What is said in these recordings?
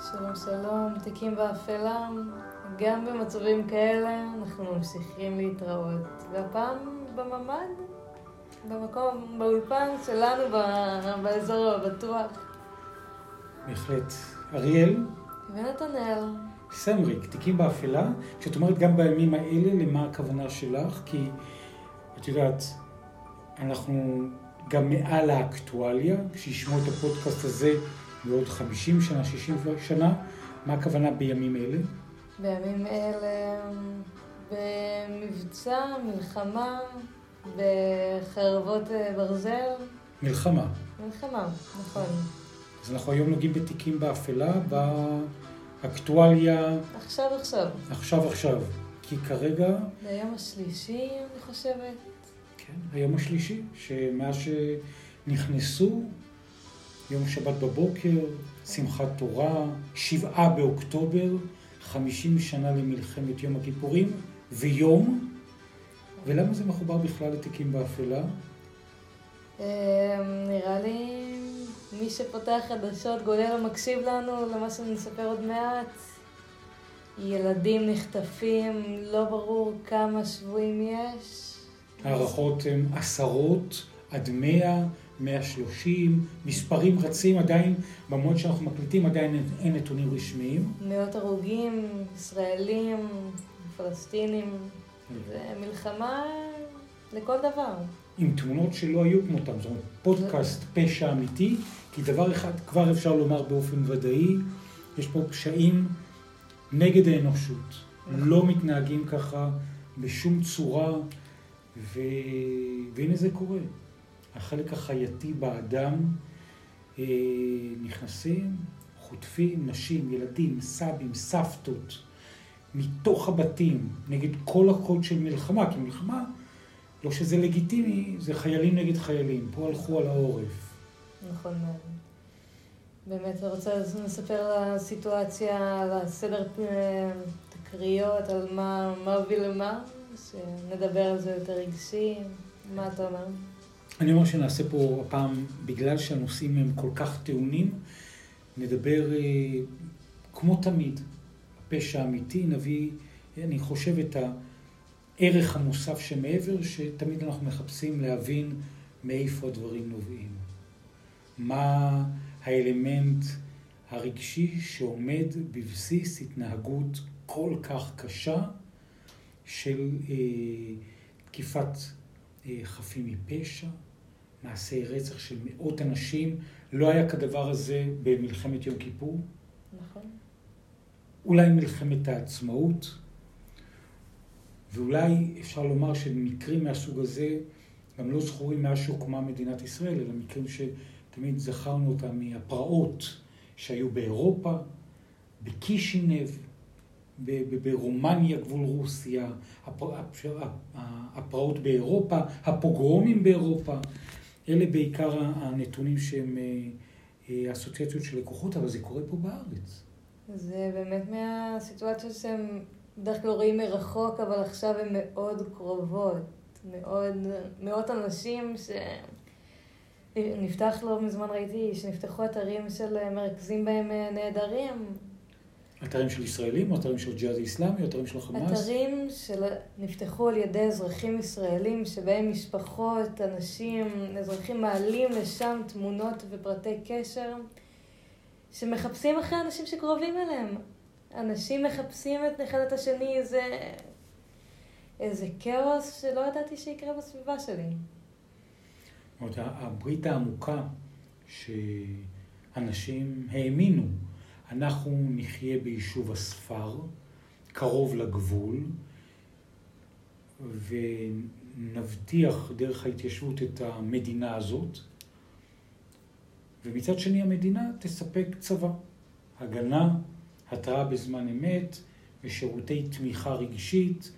שלום שלום, תיקים באפלה, גם במצבים כאלה אנחנו ממשיכים להתראות, והפעם בממ"ד, במקום, באולפן שלנו באזור הבטוח. בהחלט. אריאל, ונתנאל, סמריק, תיקים באפלה, כשאת אומרת גם בימים האלה, למה הכוונה שלך? כי את יודעת, אנחנו גם מעל האקטואליה, כשישמעו את הפודקאסט הזה בעוד 50 שנה, 60 שנה, מה הכוונה בימים אלה? בימים אלה במבצע, מלחמה, בחרבות אה, ברזל, מלחמה. מלחמה, נכון. אז אנחנו היום נוגעים בתיקים באפלה, באקטואליה, עכשיו עכשיו, עכשיו עכשיו. כי כרגע, ביום השלישי אני חושבת. כן, היום השלישי, שמאז שנכנסו, יום שבת בבוקר, שמחת תורה, שבעה באוקטובר, חמישים שנה למלחמת יום הכיפורים, ויום, ולמה זה מחובר בכלל לתיקים באפלה? אה, נראה לי מי שפותח חדשות, גולל ומקשיב לנו למה שנספר עוד מעט. ילדים נחטפים, לא ברור כמה שבויים יש. הערכות הן עשרות עד מאה, מאה שלושים, מספרים רצים עדיין, במועד שאנחנו מקליטים עדיין אין- אין נתונים רשמיים. מאות הרוגים, ישראלים, פלסטינים. זה מלחמה לכל דבר. עם תמונות שלא היו כמותם, זאת אומרת, פודקאסט פשע אמיתי, כי דבר אחד כבר אפשר לומר באופן ודאי, יש פה פשעים נגד האנושות. לא מתנהגים ככה בשום צורה, ו... והנה זה קורה. החלק החייתי באדם אה, נכנסים, חוטפים נשים, ילדים, סבים, סבתות, מתוך הבתים, נגד כל הקוד של מלחמה, כי מלחמה, לא שזה לגיטימי, זה חיילים נגד חיילים, פה הלכו על העורף. נכון מאוד. באמת, אני רוצה לספר על הסיטואציה, על הסדר אה, תקריות, על מה מה הוביל למה, שנדבר על זה יותר רגשי. מה אתה אומר? אני אומר שנעשה פה הפעם, בגלל שהנושאים הם כל כך טעונים, נדבר אה, כמו תמיד, פשע אמיתי, נביא, אני חושב, את הערך המוסף שמעבר, שתמיד אנחנו מחפשים להבין מאיפה הדברים נובעים. מה האלמנט הרגשי שעומד בבסיס התנהגות כל כך קשה של אה, תקיפת אה, חפים מפשע, מעשי רצח של מאות אנשים. לא היה כדבר הזה במלחמת יום כיפור, נכון. אולי מלחמת העצמאות, ואולי אפשר לומר שמקרים מהסוג הזה גם לא זכורים מאז שהוקמה מדינת ישראל, אלא מקרים שתמיד זכרנו אותם מהפרעות שהיו באירופה, בקישינב, ברומניה, גבול רוסיה, הפר- הפ- הפרעות באירופה, הפוגרומים באירופה. אלה בעיקר הנתונים שהם אה, אה, אסוציאציות של לקוחות, אבל זה קורה פה בארץ. זה באמת מהסיטואציות שהם בדרך כלל רואים מרחוק, אבל עכשיו הן מאוד קרובות. מאוד, מאות אנשים ש... נפתח לא מזמן ראיתי שנפתחו אתרים של מרכזים בהם נעדרים. אתרים של ישראלים, או אתרים של ג'יהאד איסלאמי, או אתרים של חמאס? אתרים שנפתחו על ידי אזרחים ישראלים, שבהם משפחות, אנשים, אזרחים מעלים לשם תמונות ופרטי קשר, שמחפשים אחרי אנשים שקרובים אליהם. אנשים מחפשים את אחד את השני, זה איזה כאוס שלא ידעתי שיקרה בסביבה שלי. זאת אומרת, הברית העמוקה שאנשים האמינו, אנחנו נחיה ביישוב הספר, קרוב לגבול, ונבטיח דרך ההתיישבות את המדינה הזאת, ומצד שני המדינה תספק צבא, הגנה, התראה בזמן אמת ושירותי תמיכה רגשית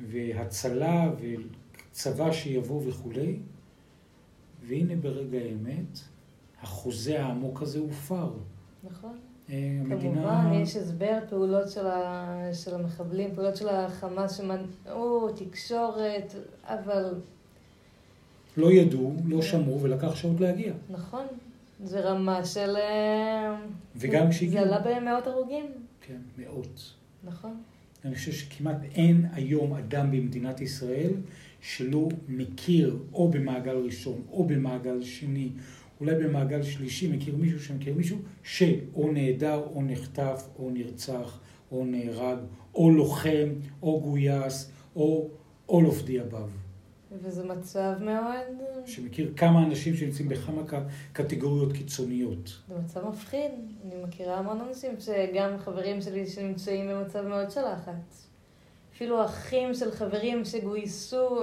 והצלה וצבא שיבוא וכולי. והנה ברגע האמת, החוזה העמוק הזה הופר. נכון. המדינה... כמובן, יש הסבר, פעולות של, ה... של המחבלים, פעולות של החמאס שמנעו, תקשורת, אבל לא ידעו, לא שמעו ולקח שעות להגיע. נכון, זה רמה של... אה, וגם זה כשהגיעו... עלה במאות הרוגים, כן, מאות. נכון. אני חושב שכמעט אין היום אדם במדינת ישראל שלא מכיר, או במעגל ראשון, או במעגל שני, אולי במעגל שלישי, מכיר מישהו שמכיר מישהו, שאו נעדר, או נחטף, או נרצח, או נהרג, או לוחם, או גויס, או all of the above. וזה מצב מאוד... שמכיר כמה אנשים שנמצאים בכמה קטגוריות קיצוניות. זה מצב מפחיד. אני מכירה המון אנשים שגם חברים שלי שנמצאים במצב מאוד של לחץ. אפילו אחים של חברים שגויסו,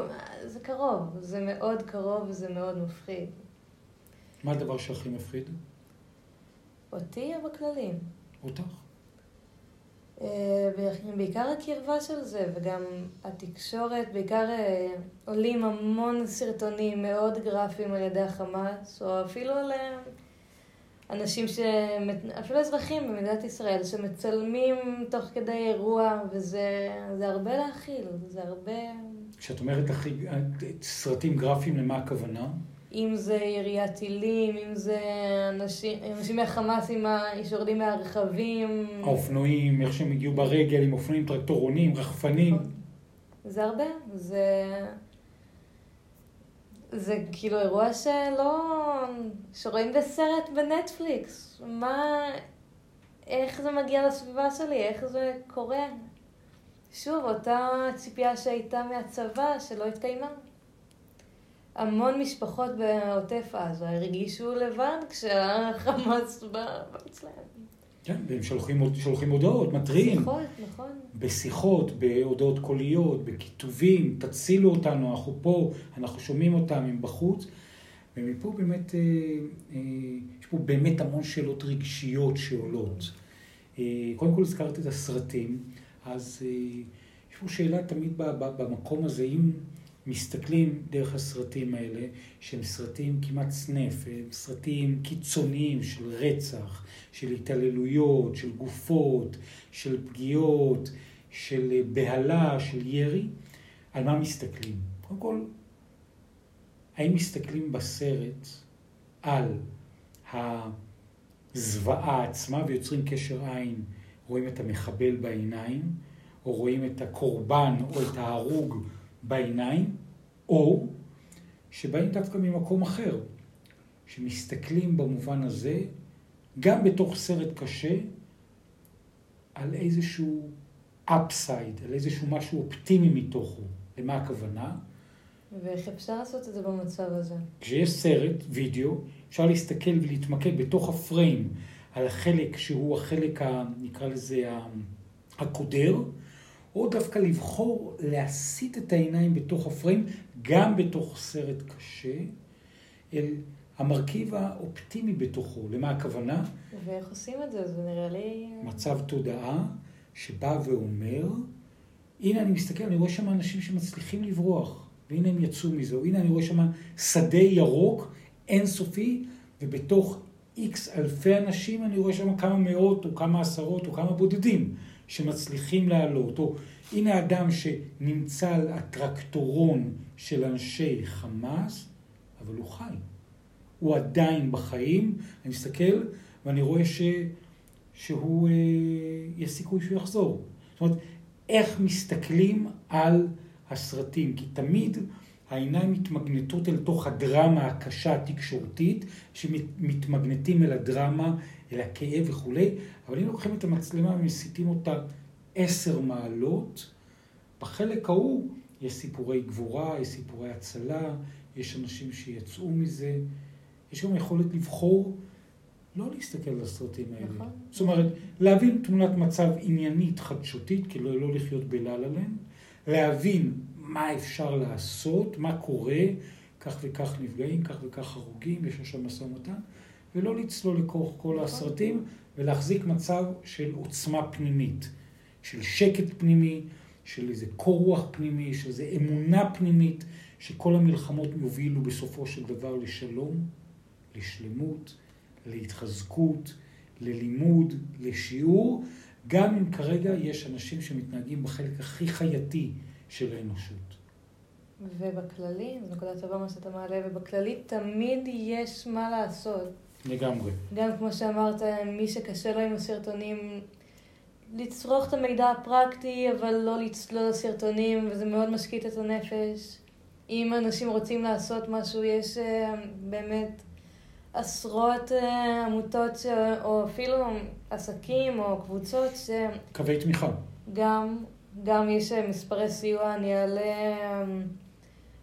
זה קרוב, זה מאוד קרוב וזה מאוד מפחיד. מה הדבר שהכי מפחיד? אותי או בכללים? אותך? אה, בעיקר הקרבה של זה, וגם התקשורת, בעיקר אה, עולים המון סרטונים מאוד גרפיים על ידי החמאס, או אפילו על אה, אנשים, שמת... אפילו אזרחים במדינת ישראל, שמצלמים תוך כדי אירוע, וזה זה הרבה להכיל, זה הרבה... כשאת אומרת הכי, סרטים גרפיים, למה הכוונה? אם זה יריית טילים, אם זה אנשים, אנשים מהחמאס עם ה... שיורדים מהרכבים. האופנועים, איך שהם הגיעו ברגל, עם אופנועים, טרקטורונים, רחפנים. זה הרבה, זה... זה כאילו אירוע שלא... שרואים בסרט בנטפליקס. מה... איך זה מגיע לסביבה שלי? איך זה קורה? שוב, אותה ציפייה שהייתה מהצבא שלא התקיימה. המון משפחות בעוטף עזה הרגישו לבד כשהחמאס בא אצלם. כן, והם שולחים, שולחים הודעות, מתריעים. בשיחות, נכון. בשיחות, בהודעות קוליות, בכיתובים, תצילו אותנו, אנחנו פה, אנחנו שומעים אותם, הם בחוץ. ומפה באמת, אה, אה, יש פה באמת המון שאלות רגשיות שעולות. אה, קודם כל הזכרת את הסרטים, אז יש פה שאלה תמיד במקום הזה, אם מסתכלים דרך הסרטים האלה, שהם סרטים כמעט סנף, הם סרטים קיצוניים של רצח, של התעללויות, של גופות, של פגיעות, של בהלה, של ירי, על מה מסתכלים? קודם כל, האם מסתכלים בסרט על הזוועה עצמה ויוצרים קשר עין, רואים את המחבל בעיניים, או רואים את הקורבן או את ההרוג בעיניים, או שבאים דווקא ממקום אחר, שמסתכלים במובן הזה, גם בתוך סרט קשה, על איזשהו אפסייד, על איזשהו משהו אופטימי מתוכו. למה הכוונה? ואיך אפשר לעשות את זה במצב הזה? כשיש סרט, וידאו, אפשר להסתכל ולהתמקד בתוך הפריים על החלק שהוא החלק, ה, נקרא לזה, הקודר, או דווקא לבחור להסיט את העיניים בתוך הפריים, גם בתוך סרט קשה, אל המרכיב האופטימי בתוכו. למה הכוונה? ואיך עושים את זה? זה נראה לי... מצב תודעה שבא ואומר, הנה אני מסתכל, אני רואה שם אנשים שמצליחים לברוח, והנה הם יצאו מזה, או הנה אני רואה שם שדה ירוק אינסופי, ובתוך איקס אלפי אנשים אני רואה שם כמה מאות, או כמה עשרות, או כמה בודדים. שמצליחים לעלות, או הנה אדם שנמצא על הטרקטורון של אנשי חמאס, אבל הוא חי. הוא עדיין בחיים, אני מסתכל ואני רואה ש... שהוא, אה, יש סיכוי שהוא יחזור. זאת אומרת, איך מסתכלים על הסרטים, כי תמיד העיניים מתמגנטות אל תוך הדרמה הקשה התקשורתית, שמתמגנטים אל הדרמה, אל הכאב וכולי, אבל אם לוקחים את המצלמה ומסיטים אותה עשר מעלות, בחלק ההוא יש סיפורי גבורה, יש סיפורי הצלה, יש אנשים שיצאו מזה, יש גם יכולת לבחור לא להסתכל על הסרטים האלה. נכון. זאת אומרת, להבין תמונת מצב עניינית חדשותית, כאילו לא לחיות בלה עליהם, להבין מה אפשר לעשות, מה קורה, כך וכך נפגעים, כך וכך הרוגים, יש עכשיו משא ומתן, ולא לצלול לכוח כל נכון. הסרטים, ולהחזיק מצב של עוצמה פנימית, של שקט פנימי, של איזה קור רוח פנימי, של איזה אמונה פנימית, שכל המלחמות יובילו בסופו של דבר לשלום, לשלמות, להתחזקות, ללימוד, לשיעור, גם אם כרגע יש אנשים שמתנהגים בחלק הכי חייתי של האנושות. ובכללי, זו נקודה טובה מה שאתה מעלה, ובכללי תמיד יש מה לעשות. לגמרי. גם כמו שאמרת, מי שקשה לו עם הסרטונים, לצרוך את המידע הפרקטי, אבל לא לצלול לסרטונים, וזה מאוד משקיט את הנפש. אם אנשים רוצים לעשות משהו, יש אה, באמת עשרות אה, עמותות, ש... או אפילו עסקים או קבוצות ש... קווי תמיכה. גם, גם יש אה, מספרי סיוע, אני אעלה,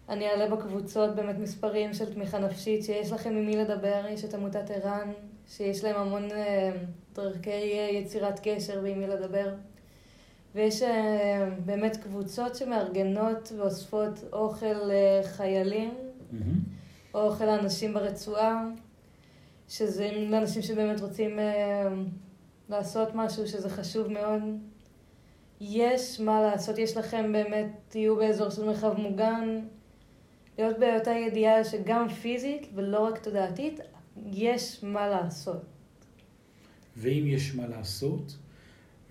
אני אעלה בקבוצות באמת מספרים של תמיכה נפשית, שיש לכם עם מי לדבר, יש את עמותת ער"ן, שיש להם המון דרכי יצירת קשר ועם מי לדבר. ויש באמת קבוצות שמארגנות ואוספות אוכל לחיילים, mm-hmm. אוכל לאנשים ברצועה, שזה לאנשים שבאמת רוצים לעשות משהו, שזה חשוב מאוד. יש מה לעשות, יש לכם באמת, תהיו באזור של מרחב מוגן, להיות באותה ידיעה שגם פיזית ולא רק תודעתית, יש מה לעשות. ואם יש מה לעשות,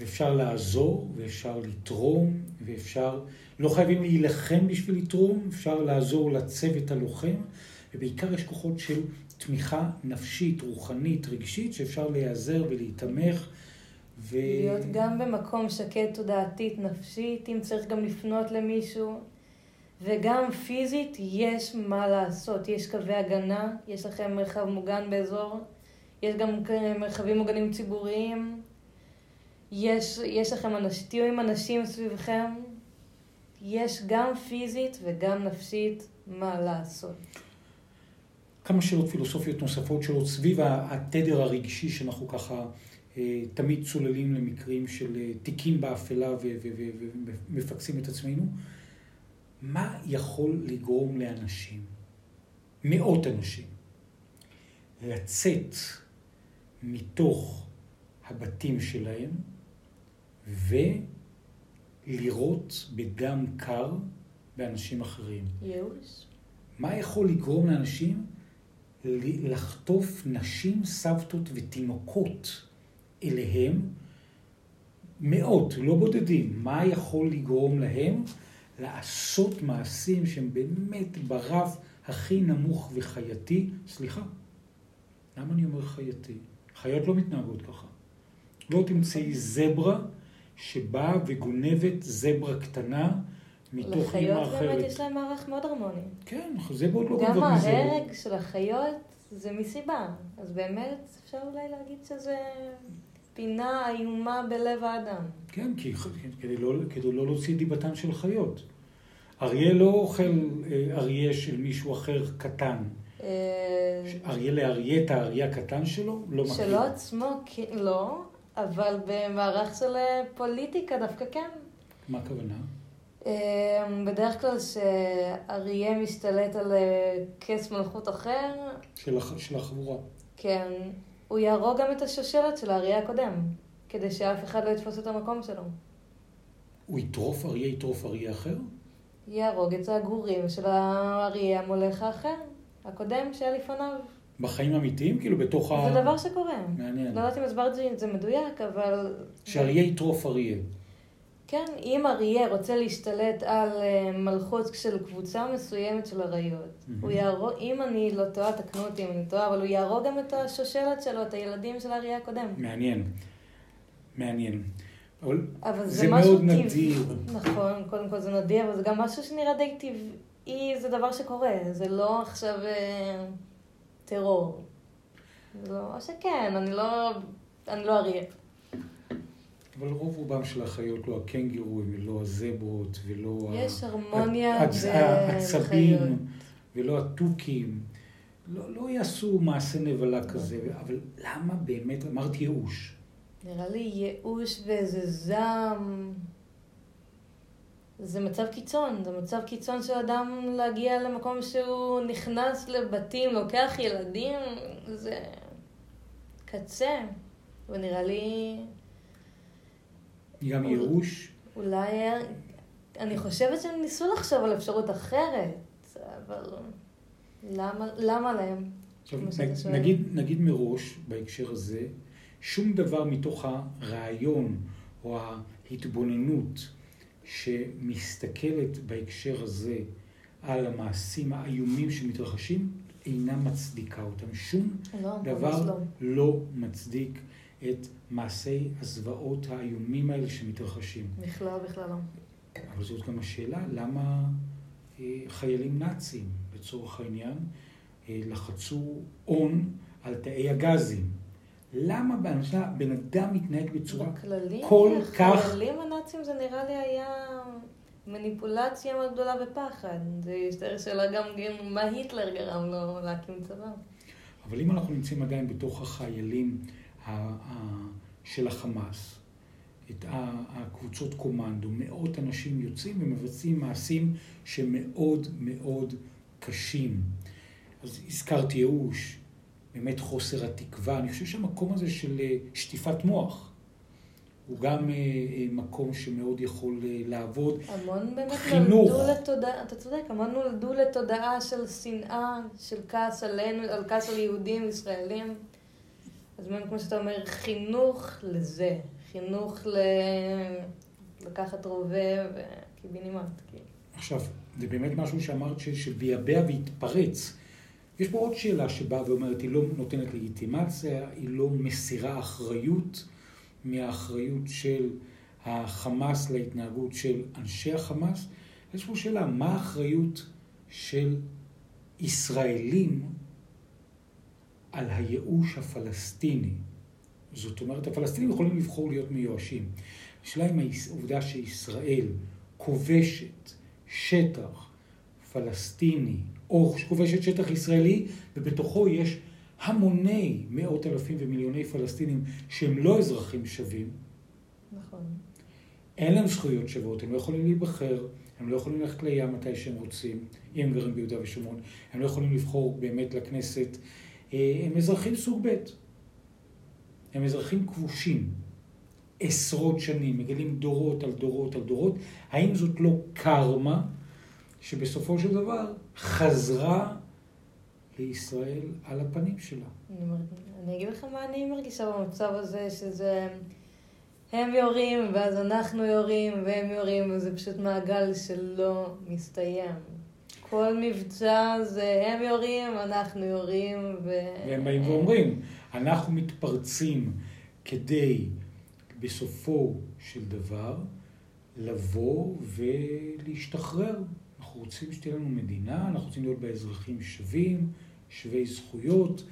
ואפשר לעזור, ואפשר לתרום, ואפשר, לא חייבים להילחם בשביל לתרום, אפשר לעזור לצוות הלוחם, ובעיקר יש כוחות של תמיכה נפשית, רוחנית, רגשית, שאפשר להיעזר ולהיתמך. ו... להיות גם במקום שקט תודעתית, נפשית, אם צריך גם לפנות למישהו. וגם פיזית יש מה לעשות, יש קווי הגנה, יש לכם מרחב מוגן באזור, יש גם מרחבים מוגנים ציבוריים, יש, יש לכם אנשים, תהיו עם אנשים סביבכם, יש גם פיזית וגם נפשית מה לעשות. כמה שאלות פילוסופיות נוספות שלו סביב התדר הרגשי שאנחנו ככה תמיד צוללים למקרים של אה, תיקים באפלה ומפקסים את עצמנו. מה יכול לגרום לאנשים, מאות אנשים, לצאת מתוך הבתים שלהם ולירות בדם קר באנשים אחרים. ייאוש? מה יכול לגרום לאנשים לחטוף נשים, סבתות ותינוקות אליהם? מאות, לא בודדים. מה יכול לגרום להם לעשות מעשים שהם באמת ברף הכי נמוך וחייתי? סליחה, למה אני אומר חייתי? חיות לא מתנהגות ככה. לא תמצאי זברה שבאה וגונבת זברה קטנה מתוך אימא אחרת. לחיות באמת יש להם מערך מאוד הרמוני. כן, זברות לא גונבות מזברות. גם ההרג של החיות זה מסיבה. אז באמת אפשר אולי להגיד שזה פינה איומה בלב האדם. כן, כי, כדי לא, כדי לא להוציא דיבתן של חיות. אריה לא אוכל אה, אריה של מישהו אחר קטן. אה, אריה לאריה את האריה הקטן שלו? לא מכיר. שלו עצמו, לא, אבל במערך של אה, פוליטיקה דווקא כן. מה הכוונה? בדרך כלל שאריה משתלט על כס מלכות אחר. של, הח... של החבורה. כן. הוא יהרוג גם את השושלת של האריה הקודם, כדי שאף אחד לא יתפוס את המקום שלו. הוא יטרוף אריה, יטרוף אריה אחר? יהרוג את הגורים של האריה המולך האחר, הקודם שהיה לפניו. בחיים אמיתיים? כאילו בתוך ה... זה דבר שקורה. מעניין. לא יודעת אם הסברתי את זה מדויק, אבל... שאריה יטרוף אריה. כן, אם אריה רוצה להשתלט על אה, מלכות של קבוצה מסוימת של אריות. הוא יהרוג, אם אני לא טועה, תקנו אותי אם אני טועה, אבל הוא יהרוג גם את השושלת שלו, את הילדים של האריה הקודם. מעניין. מעניין. אבל, אבל זה, זה מאוד טבע... נדיר. נכון, קודם כל זה נדיר, אבל זה גם משהו שנראה די טבעי, זה דבר שקורה, זה לא עכשיו אה, טרור. לא, או שכן, אני לא, אני לא אריה. אבל רוב רובם של החיות, לא הקנגורים, ולא הזברות, ולא... יש הרמוניה בחיות. ולא התוכים. לא, לא יעשו מעשה נבלה כזה, אבל למה באמת, אמרת ייאוש. נראה לי ייאוש ואיזה זעם. זה מצב קיצון, זה מצב קיצון של אדם להגיע למקום שהוא נכנס לבתים, לוקח ילדים, זה קצה. ונראה לי... גם ייאוש? אולי... אני חושבת שהם ניסו לחשוב על אפשרות אחרת, אבל למה, למה להם? עכשיו, נגיד, נגיד מראש, בהקשר הזה, שום דבר מתוך הרעיון או ההתבוננות שמסתכלת בהקשר הזה על המעשים האיומים שמתרחשים, אינה מצדיקה אותם. שום לא, דבר לא. לא מצדיק את מעשי הזוועות האיומים האלה שמתרחשים. בכלל, בכלל לא. אבל זאת גם השאלה, למה אה, חיילים נאצים, לצורך העניין, אה, לחצו הון על תאי הגזים? למה בן אדם מתנהג בצורה בכללי, כל כך... חיילים הנאצים זה נראה לי היה מניפולציה מאוד גדולה ופחד. זה יותר שאלה גם מה היטלר גרם לו להקים צבא. אבל אם אנחנו נמצאים עדיין בתוך החיילים של החמאס, את הקבוצות קומנדו, מאות אנשים יוצאים ומבצעים מעשים שמאוד מאוד קשים. אז הזכרתי ייאוש, באמת חוסר התקווה. אני חושב שהמקום הזה של אה, שטיפת מוח הוא גם אה, אה, מקום שמאוד יכול לעבוד. המון באמת חינוך. נולדו לתודעה, אתה צודק, המון נולדו לתודעה של שנאה, של כעס עלינו, על כעס על יהודים, ישראלים. אז באמת, כמו שאתה אומר, חינוך לזה. חינוך ל... לקחת רובה וקיבינימט. כאילו. עכשיו, זה באמת משהו שאמרת ש- שביעבע והתפרץ. יש פה עוד שאלה שבאה ואומרת, היא לא נותנת לגיטימציה, היא לא מסירה אחריות מהאחריות של החמאס להתנהגות של אנשי החמאס. יש פה שאלה, מה האחריות של ישראלים על הייאוש הפלסטיני? זאת אומרת, הפלסטינים יכולים לבחור להיות מיואשים. השאלה אם העובדה שישראל כובשת שטח פלסטיני, או כובשת שטח ישראלי, ובתוכו יש המוני מאות אלפים ומיליוני פלסטינים שהם לא אזרחים שווים, נכון. אין להם זכויות שוות, הם לא יכולים להיבחר, הם לא יכולים ללכת לים מתי שהם רוצים, אם הם גרים ביהודה ושומרון, הם לא יכולים לבחור באמת לכנסת, הם אזרחים סוג ב', הם אזרחים כבושים, עשרות שנים, מגלים דורות על דורות על דורות, האם זאת לא קרמה שבסופו של דבר חזרה לישראל על הפנים שלה? אני, מר- אני אגיד לך מה אני מרגישה במצב הזה, שזה... הם יורים, ואז אנחנו יורים, והם יורים, וזה פשוט מעגל שלא מסתיים. כל מבצע זה הם יורים, אנחנו יורים, ו... והם באים ואומרים, אנחנו מתפרצים כדי בסופו של דבר לבוא ולהשתחרר. אנחנו רוצים שתהיה לנו מדינה, אנחנו רוצים להיות בה אזרחים שווים, שווי זכויות,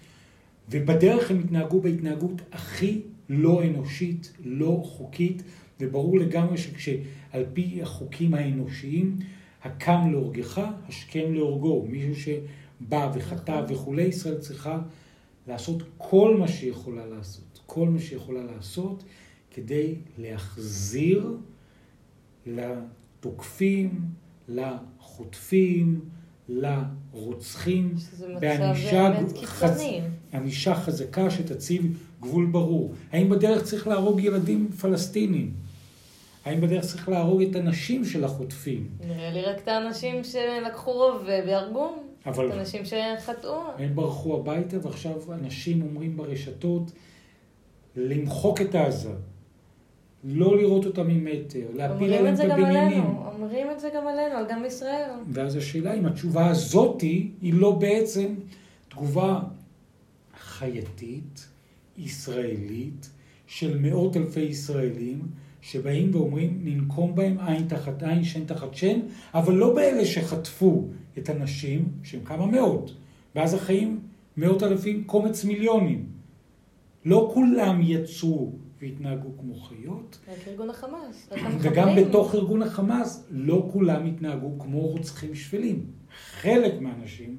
ובדרך הם התנהגו בהתנהגות הכי לא אנושית, לא חוקית, וברור לגמרי שכשעל פי החוקים האנושיים, הקם להורגך, השכם להורגו. מישהו שבא וחטא נכון. וכולי, ישראל צריכה לעשות כל מה שהיא יכולה לעשות, כל מה שהיא יכולה לעשות כדי להחזיר לתוקפים, לחוטפים, לרוצחים, בענישה חז- חזקה שתציב גבול ברור. האם בדרך צריך להרוג ילדים פלסטינים? האם בדרך צריך להרוג את הנשים של החוטפים? נראה לי רק את האנשים שלקחו רובה והרגו, את אבל האנשים שחטאו. הם ברחו הביתה ועכשיו אנשים אומרים ברשתות למחוק את עזה, לא לראות אותה ממטר, להפיל עליהם את את זה גם הבניינים. עלינו, אומרים את זה גם עלינו, גם בישראל. ואז השאלה אם התשובה הזאתי היא לא בעצם תגובה חייתית, ישראלית, של מאות אלפי ישראלים, שבאים ואומרים ננקום בהם עין תחת עין, שן תחת שן, אבל לא באלה שחטפו את הנשים, שהם כמה מאות, ואז החיים מאות אלפים, קומץ מיליונים. לא כולם יצאו והתנהגו כמו חיות, רק ארגון החמאס. וגם. בתוך ארגון החמאס לא כולם התנהגו כמו רוצחים שפלים. חלק מהאנשים,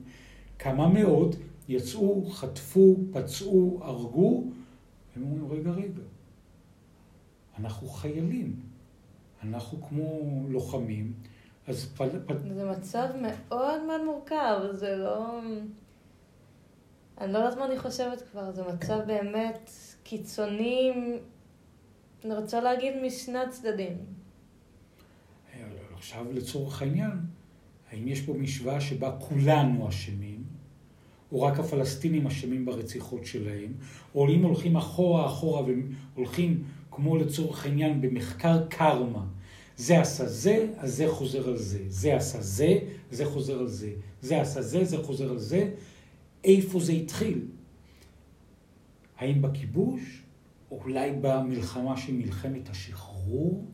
כמה מאות, יצאו, חטפו, פצעו, הרגו, הם אומרים, רגע, רגע, אנחנו חיילים, אנחנו כמו לוחמים, אז פל... זה מצב מאוד מאוד מורכב, זה לא... אני לא יודעת מה אני חושבת כבר, זה מצב באמת קיצוני, אני רוצה להגיד משני הצדדים. עכשיו לצורך העניין, האם יש פה משוואה שבה כולנו אשמים, או רק הפלסטינים אשמים ברציחות שלהם, או אם הולכים אחורה אחורה והולכים כמו לצורך העניין במחקר קרמה, זה עשה זה, אז זה חוזר על זה, זה עשה זה, זה חוזר על זה, זה עשה זה, זה חוזר על זה, איפה זה התחיל. האם בכיבוש, או אולי במלחמה של מלחמת השחרור,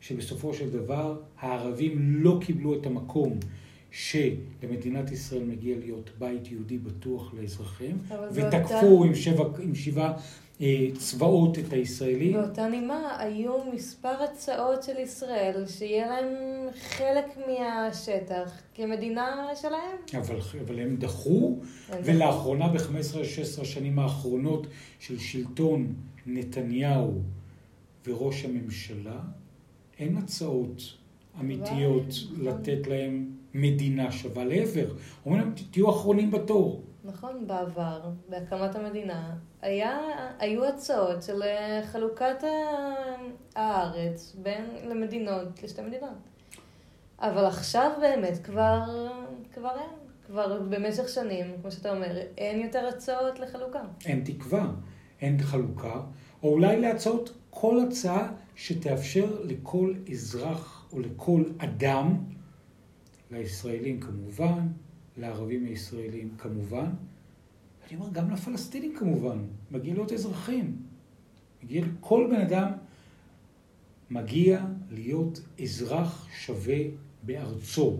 שבסופו של דבר הערבים לא קיבלו את המקום שלמדינת ישראל מגיע להיות בית יהודי בטוח לאזרחיהם, ותקפו באותה... עם, שבע, עם שבעה צבאות את הישראלים. באותה נימה היו מספר הצעות של ישראל שיהיה להם חלק מהשטח כמדינה שלהם. אבל, אבל הם דחו, ולאחרונה ב-15-16 השנים האחרונות של שלטון נתניהו וראש הממשלה, אין הצעות אמיתיות לתת להם מדינה שווה לעבר. אומרים להם, תהיו אחרונים בתור. נכון, בעבר, בהקמת המדינה, היה, היו הצעות של אה, חלוקת הארץ בין למדינות, לשתי מדינות. אבל עכשיו באמת כבר, כבר אין. כבר במשך שנים, כמו שאתה אומר, אין יותר הצעות לחלוקה. אין תקווה, אין חלוקה, או אולי להצעות כל הצעה שתאפשר לכל אזרח או לכל אדם, לישראלים כמובן, לערבים הישראלים כמובן, אני אומר גם לפלסטינים כמובן, מגיע להיות אזרחים. מגיע לכל בן אדם, מגיע להיות אזרח שווה בארצו.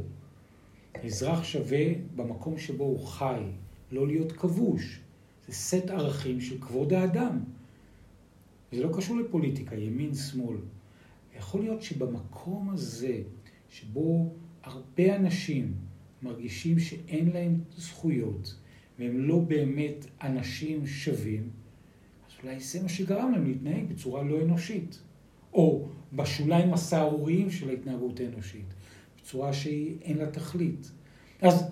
אזרח שווה במקום שבו הוא חי, לא להיות כבוש. זה סט ערכים של כבוד האדם. זה לא קשור לפוליטיקה, ימין, שמאל. יכול להיות שבמקום הזה, שבו הרבה אנשים מרגישים שאין להם זכויות, והם לא באמת אנשים שווים, אז אולי זה מה שגרם להם להתנהג בצורה לא אנושית. או בשוליים הסהרוריים של ההתנהגות האנושית, בצורה שאין לה תכלית. אז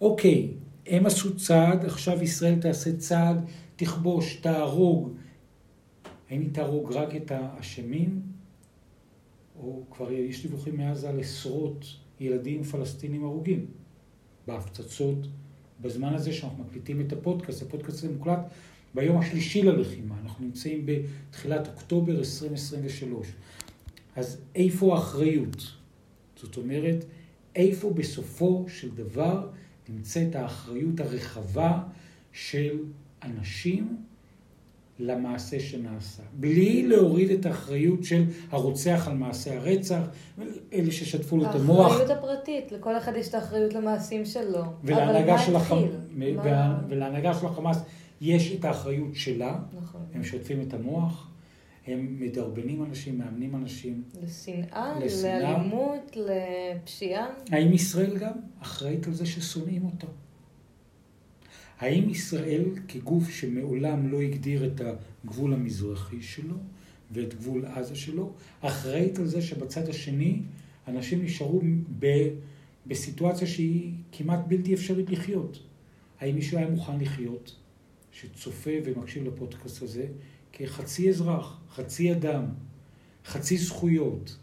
אוקיי, הם עשו צעד, עכשיו ישראל תעשה צעד, תכבוש, תהרוג. האם היא תהרוג רק את האשמים? או כבר יש דיווחים מעזה על עשרות ילדים פלסטינים הרוגים בהפצצות. בזמן הזה שאנחנו מקליטים את הפודקאסט, הפודקאסט הזה מוקלט ביום השלישי ללחימה, אנחנו נמצאים בתחילת אוקטובר 2023. אז איפה האחריות? זאת אומרת, איפה בסופו של דבר נמצאת האחריות הרחבה של אנשים למעשה שנעשה, בלי להוריד את האחריות של הרוצח על מעשה הרצח, אלה ששטפו לו את המוח. האחריות הפרטית, לכל אחד יש את האחריות למעשים שלו. ולהנהגה של, החמ... מה... ולהנהגה של החמאס יש את האחריות שלה, נכון. הם שוטפים את המוח, הם מדרבנים אנשים, מאמנים אנשים. לשנאה, לשנאה, לאלימות, לפשיעה. האם ישראל גם אחראית על זה ששונאים אותו? האם ישראל כגוף שמעולם לא הגדיר את הגבול המזרחי שלו ואת גבול עזה שלו, אחראית על זה שבצד השני אנשים נשארו ב, בסיטואציה שהיא כמעט בלתי אפשרית לחיות? האם מישהו היה מוכן לחיות, שצופה ומקשיב לפודקאסט הזה, כחצי אזרח, חצי אדם, חצי זכויות,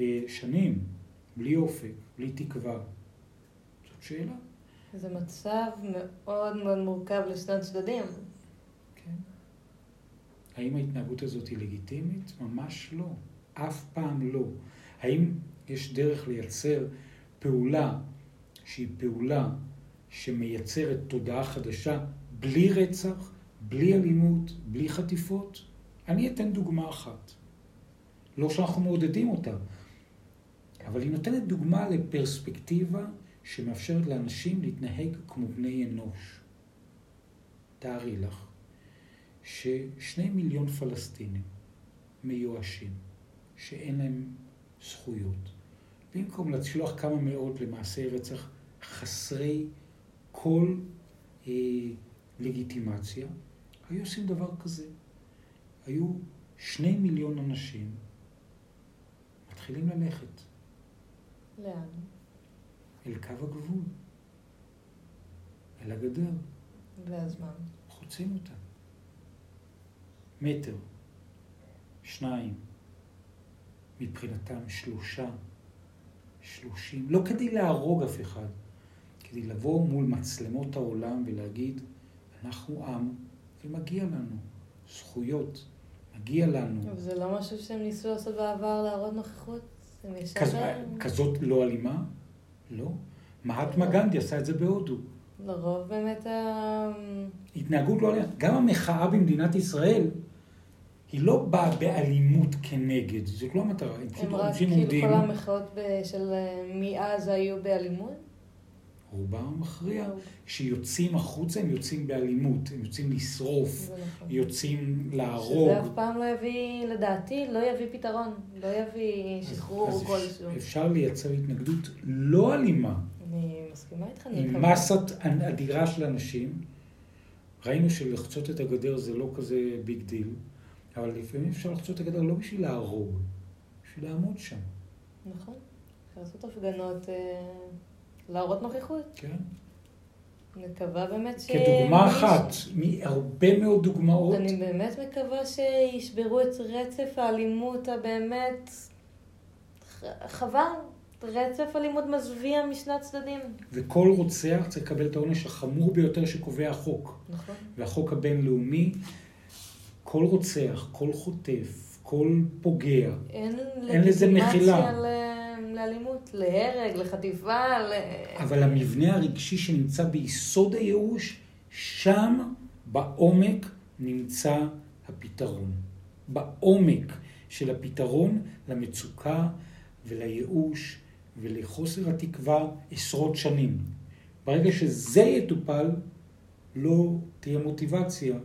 אה, שנים, בלי אופק, בלי תקווה? זאת שאלה. זה מצב מאוד מאוד מורכב לשני הצדדים. כן. האם ההתנהגות הזאת היא לגיטימית? ממש לא. אף פעם לא. האם יש דרך לייצר פעולה שהיא פעולה שמייצרת תודעה חדשה בלי רצח, בלי אלימות, בלי חטיפות? אני אתן דוגמה אחת. לא שאנחנו מעודדים אותה, אבל היא נותנת דוגמה לפרספקטיבה שמאפשרת לאנשים להתנהג כמו בני אנוש. תארי לך ששני מיליון פלסטינים מיואשים, שאין להם זכויות, במקום לשלוח כמה מאות למעשי רצח חסרי כל אה, לגיטימציה, היו עושים דבר כזה. היו שני מיליון אנשים מתחילים ללכת. לאן? אל קו הגבול, אל הגדר. ואז מה? חוצים אותה. מטר, שניים, מבחינתם שלושה, שלושים, לא כדי להרוג אף אחד, כדי לבוא מול מצלמות העולם ולהגיד, אנחנו עם ומגיע לנו זכויות, מגיע לנו. אבל זה לא משהו שהם ניסו לעשות בעבר, להראות נוכחות? כזאת לא אלימה? לא. מהטמה גנדי עשה את זה בהודו. לרוב באמת ה... התנהגות לא. גם המחאה במדינת ישראל, היא לא באה באלימות כנגד, זאת לא המטרה, הם רק כאילו כל המחאות של אה, מעזה היו באלימות? רובם המכריע, כשיוצאים החוצה הם יוצאים באלימות, הם יוצאים לשרוף, נכון. יוצאים שזה להרוג. אף פעם לא יביא, לדעתי, לא יביא פתרון, לא יביא שחרור כלשהו. אפשר לייצר התנגדות לא אלימה, אני מסכימה איתך, אני עם. מסת אדירה של אנשים. ראינו שלחצות את הגדר זה לא כזה big deal, אבל לפעמים אפשר לחצות את הגדר לא בשביל להרוג, בשביל לעמוד שם, נכון. לעשות הפגנות, אה, להראות נוכחות. כן? מקווה באמת ש... כדוגמה אחת, מהרבה מאוד דוגמאות, אני באמת מקווה שישברו את רצף האלימות הבאמת... חבל. רצף אלימות מזוויע משני הצדדים. וכל רוצח צריך לקבל את העונש החמור ביותר שקובע החוק. נכון. והחוק הבינלאומי, כל רוצח, כל חוטף, כל פוגע, אין אין לזה מחילה. ל- לאלימות, להרג, לחטיפה, ל... אבל המבנה הרגשי שנמצא ביסוד הייאוש, שם בעומק נמצא הפתרון. בעומק של הפתרון למצוקה ולייאוש ולחוסר התקווה עשרות שנים. ברגע שזה יטופל, לא תהיה מוטיבציה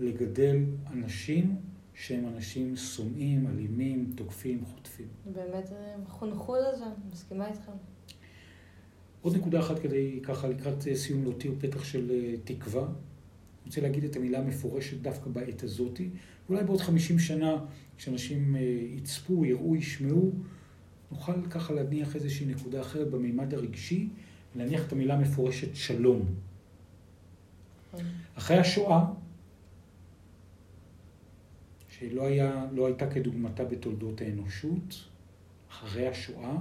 לגדל אנשים שהם אנשים שונאים, אלימים, תוקפים, חוטפים. באמת הם חונכו לזה, מסכימה איתך. עוד נקודה אחת כדי ככה לקראת אה, סיום להותיר פתח של אה, תקווה. אני רוצה להגיד את המילה המפורשת דווקא בעת הזאתי. אולי בעוד 50 שנה, כשאנשים אה, יצפו, יראו, ישמעו, נוכל ככה להניח איזושהי נקודה אחרת במימד הרגשי, ולהניח את המילה המפורשת שלום. אחרי השואה, שלא היה, לא הייתה כדוגמתה בתולדות האנושות, אחרי השואה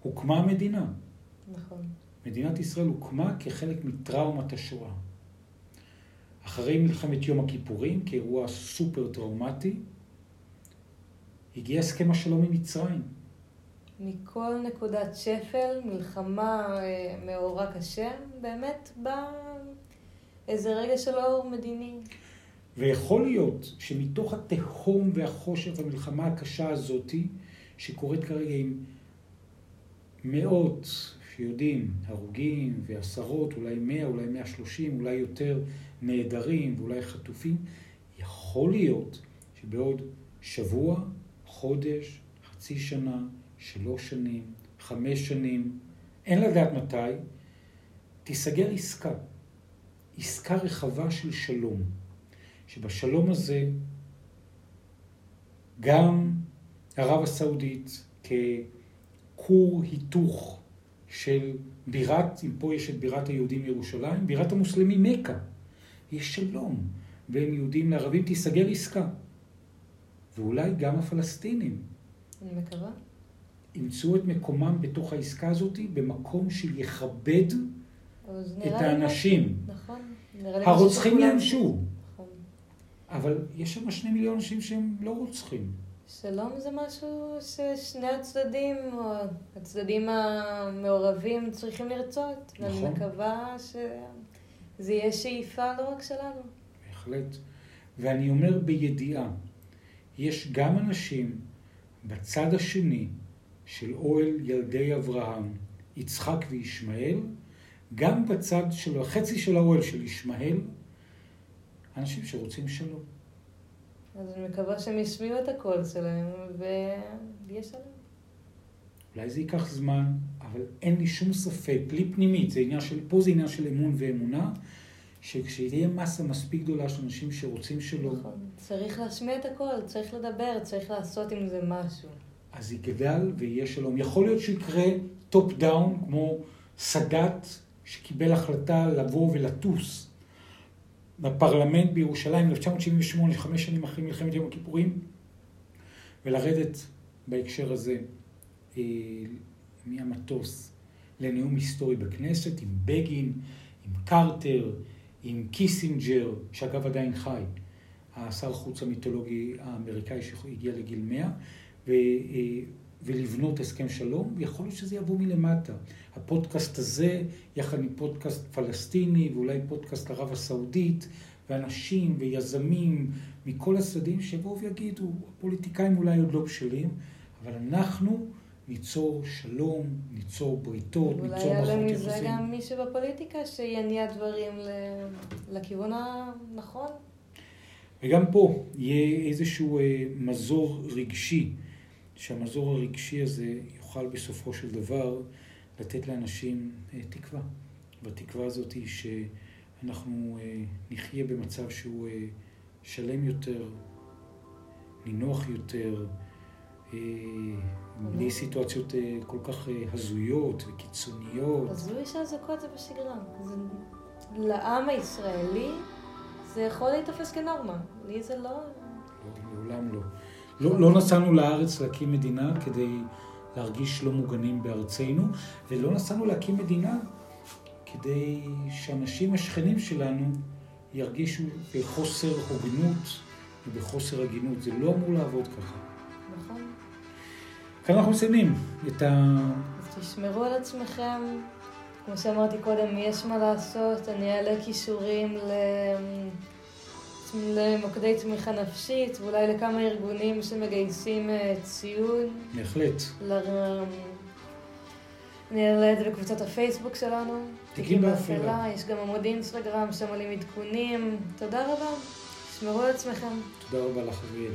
הוקמה המדינה. נכון. מדינת ישראל הוקמה כחלק מטראומת השואה. אחרי מלחמת יום הכיפורים, כאירוע סופר טראומטי, הגיע הסכם השלום עם מצרים. מכל נקודת שפל, מלחמה אה, מאורע קשה, באמת בא איזה רגע של אור מדיני. ויכול להיות שמתוך התהום והחושך והמלחמה הקשה הזאתי, שקורית כרגע עם מאות שיודעים, הרוגים ועשרות, אולי מאה, אולי מאה שלושים, אולי יותר נעדרים ואולי חטופים, יכול להיות שבעוד שבוע, חודש, חצי שנה, שלוש שנים, חמש שנים, אין לדעת מתי, תיסגר עסקה. עסקה רחבה של שלום. שבשלום הזה גם ערב הסעודית ככור היתוך של בירת, אם פה יש את בירת היהודים ירושלים, בירת המוסלמים מכה. יש שלום בין יהודים לערבים, תיסגר עסקה. ואולי גם הפלסטינים אני מקווה. ימצאו את מקומם בתוך העסקה הזאת במקום שיכבד את האנשים. נכון. הרוצחים נכון. אבל יש שם שני מיליון אנשים שהם לא רוצחים. שלום זה משהו ששני הצדדים, או הצדדים המעורבים, צריכים לרצות. ואני נכון. מקווה שזה יהיה שאיפה לא רק שלנו. בהחלט. ואני אומר בידיעה, יש גם אנשים בצד השני של אוהל ילדי אברהם, יצחק וישמעאל, גם בצד של החצי של האוהל של ישמעאל, אנשים שרוצים שלום. אז אני מקווה שהם ישמיעו את הקול שלהם, ויהיה שלום. אולי זה ייקח זמן, אבל אין לי שום ספק, בלי פנימית, זה עניין של, פה זה עניין של אמון ואמונה, שכשיהיה מסה מספיק גדולה של אנשים שרוצים שלום, נכון. צריך להשמיע את הקול, צריך לדבר, צריך לעשות עם זה משהו. אז יגדל ויהיה שלום. יכול להיות שיקרה top down, כמו סאדאת, שקיבל החלטה לבוא ולטוס בפרלמנט בירושלים ב-1978, חמש שנים אחרי מלחמת יום הכיפורים, ולרדת בהקשר הזה אה, מהמטוס לנאום היסטורי בכנסת עם בגין, עם קרטר, עם קיסינג'ר, שאגב עדיין חי, השר חוץ המיתולוגי האמריקאי שהגיע לגיל 100, ו, אה, ולבנות הסכם שלום, יכול להיות שזה יבוא מלמטה. הפודקאסט הזה, יחד עם פודקאסט פלסטיני ואולי פודקאסט ערב הסעודית, ואנשים ויזמים מכל הצדדים שיבואו ויגידו, הפוליטיקאים אולי עוד לא בשלים, אבל אנחנו ניצור שלום, ניצור בריתות, ניצור מערכות יחסים. אולי יעלה מזה גם מישהו בפוליטיקה שיניע דברים לכיוון הנכון. וגם פה יהיה איזשהו אה, מזור רגשי, שהמזור הרגשי הזה יוכל בסופו של דבר לתת לאנשים אה, תקווה. והתקווה הזאת היא שאנחנו אה, נחיה במצב שהוא שלם יותר, נינוח יותר, בלי סיטואציות כל כך הזויות וקיצוניות. הזוי שהאזעקות זה בשגרה. זה לעם הישראלי זה יכול להיתפס כנורמה. לי זה לא... לעולם לא. לא, לא נסענו לארץ להקים מדינה כדי להרגיש לא מוגנים בארצנו, ולא נסענו להקים מדינה כדי שאנשים השכנים שלנו ירגישו בחוסר הוגנות ובחוסר הגינות. זה לא אמור לעבוד ככה. נכון. כאן אנחנו מסיימים את ה... אז תשמרו על עצמכם. כמו שאמרתי קודם, יש מה לעשות, אני אעלה כישורים ל... למוקדי תמיכה נפשית, ואולי לכמה ארגונים שמגייסים אה, ציוד. בהחלט. ל... אני אעלה את זה בקבוצת הפייסבוק שלנו. תיקים באפלה. יש גם עמוד אינסטגרם שם עולים עדכונים. תודה רבה. תשמרו על עצמכם. תודה רבה לך, אריאל.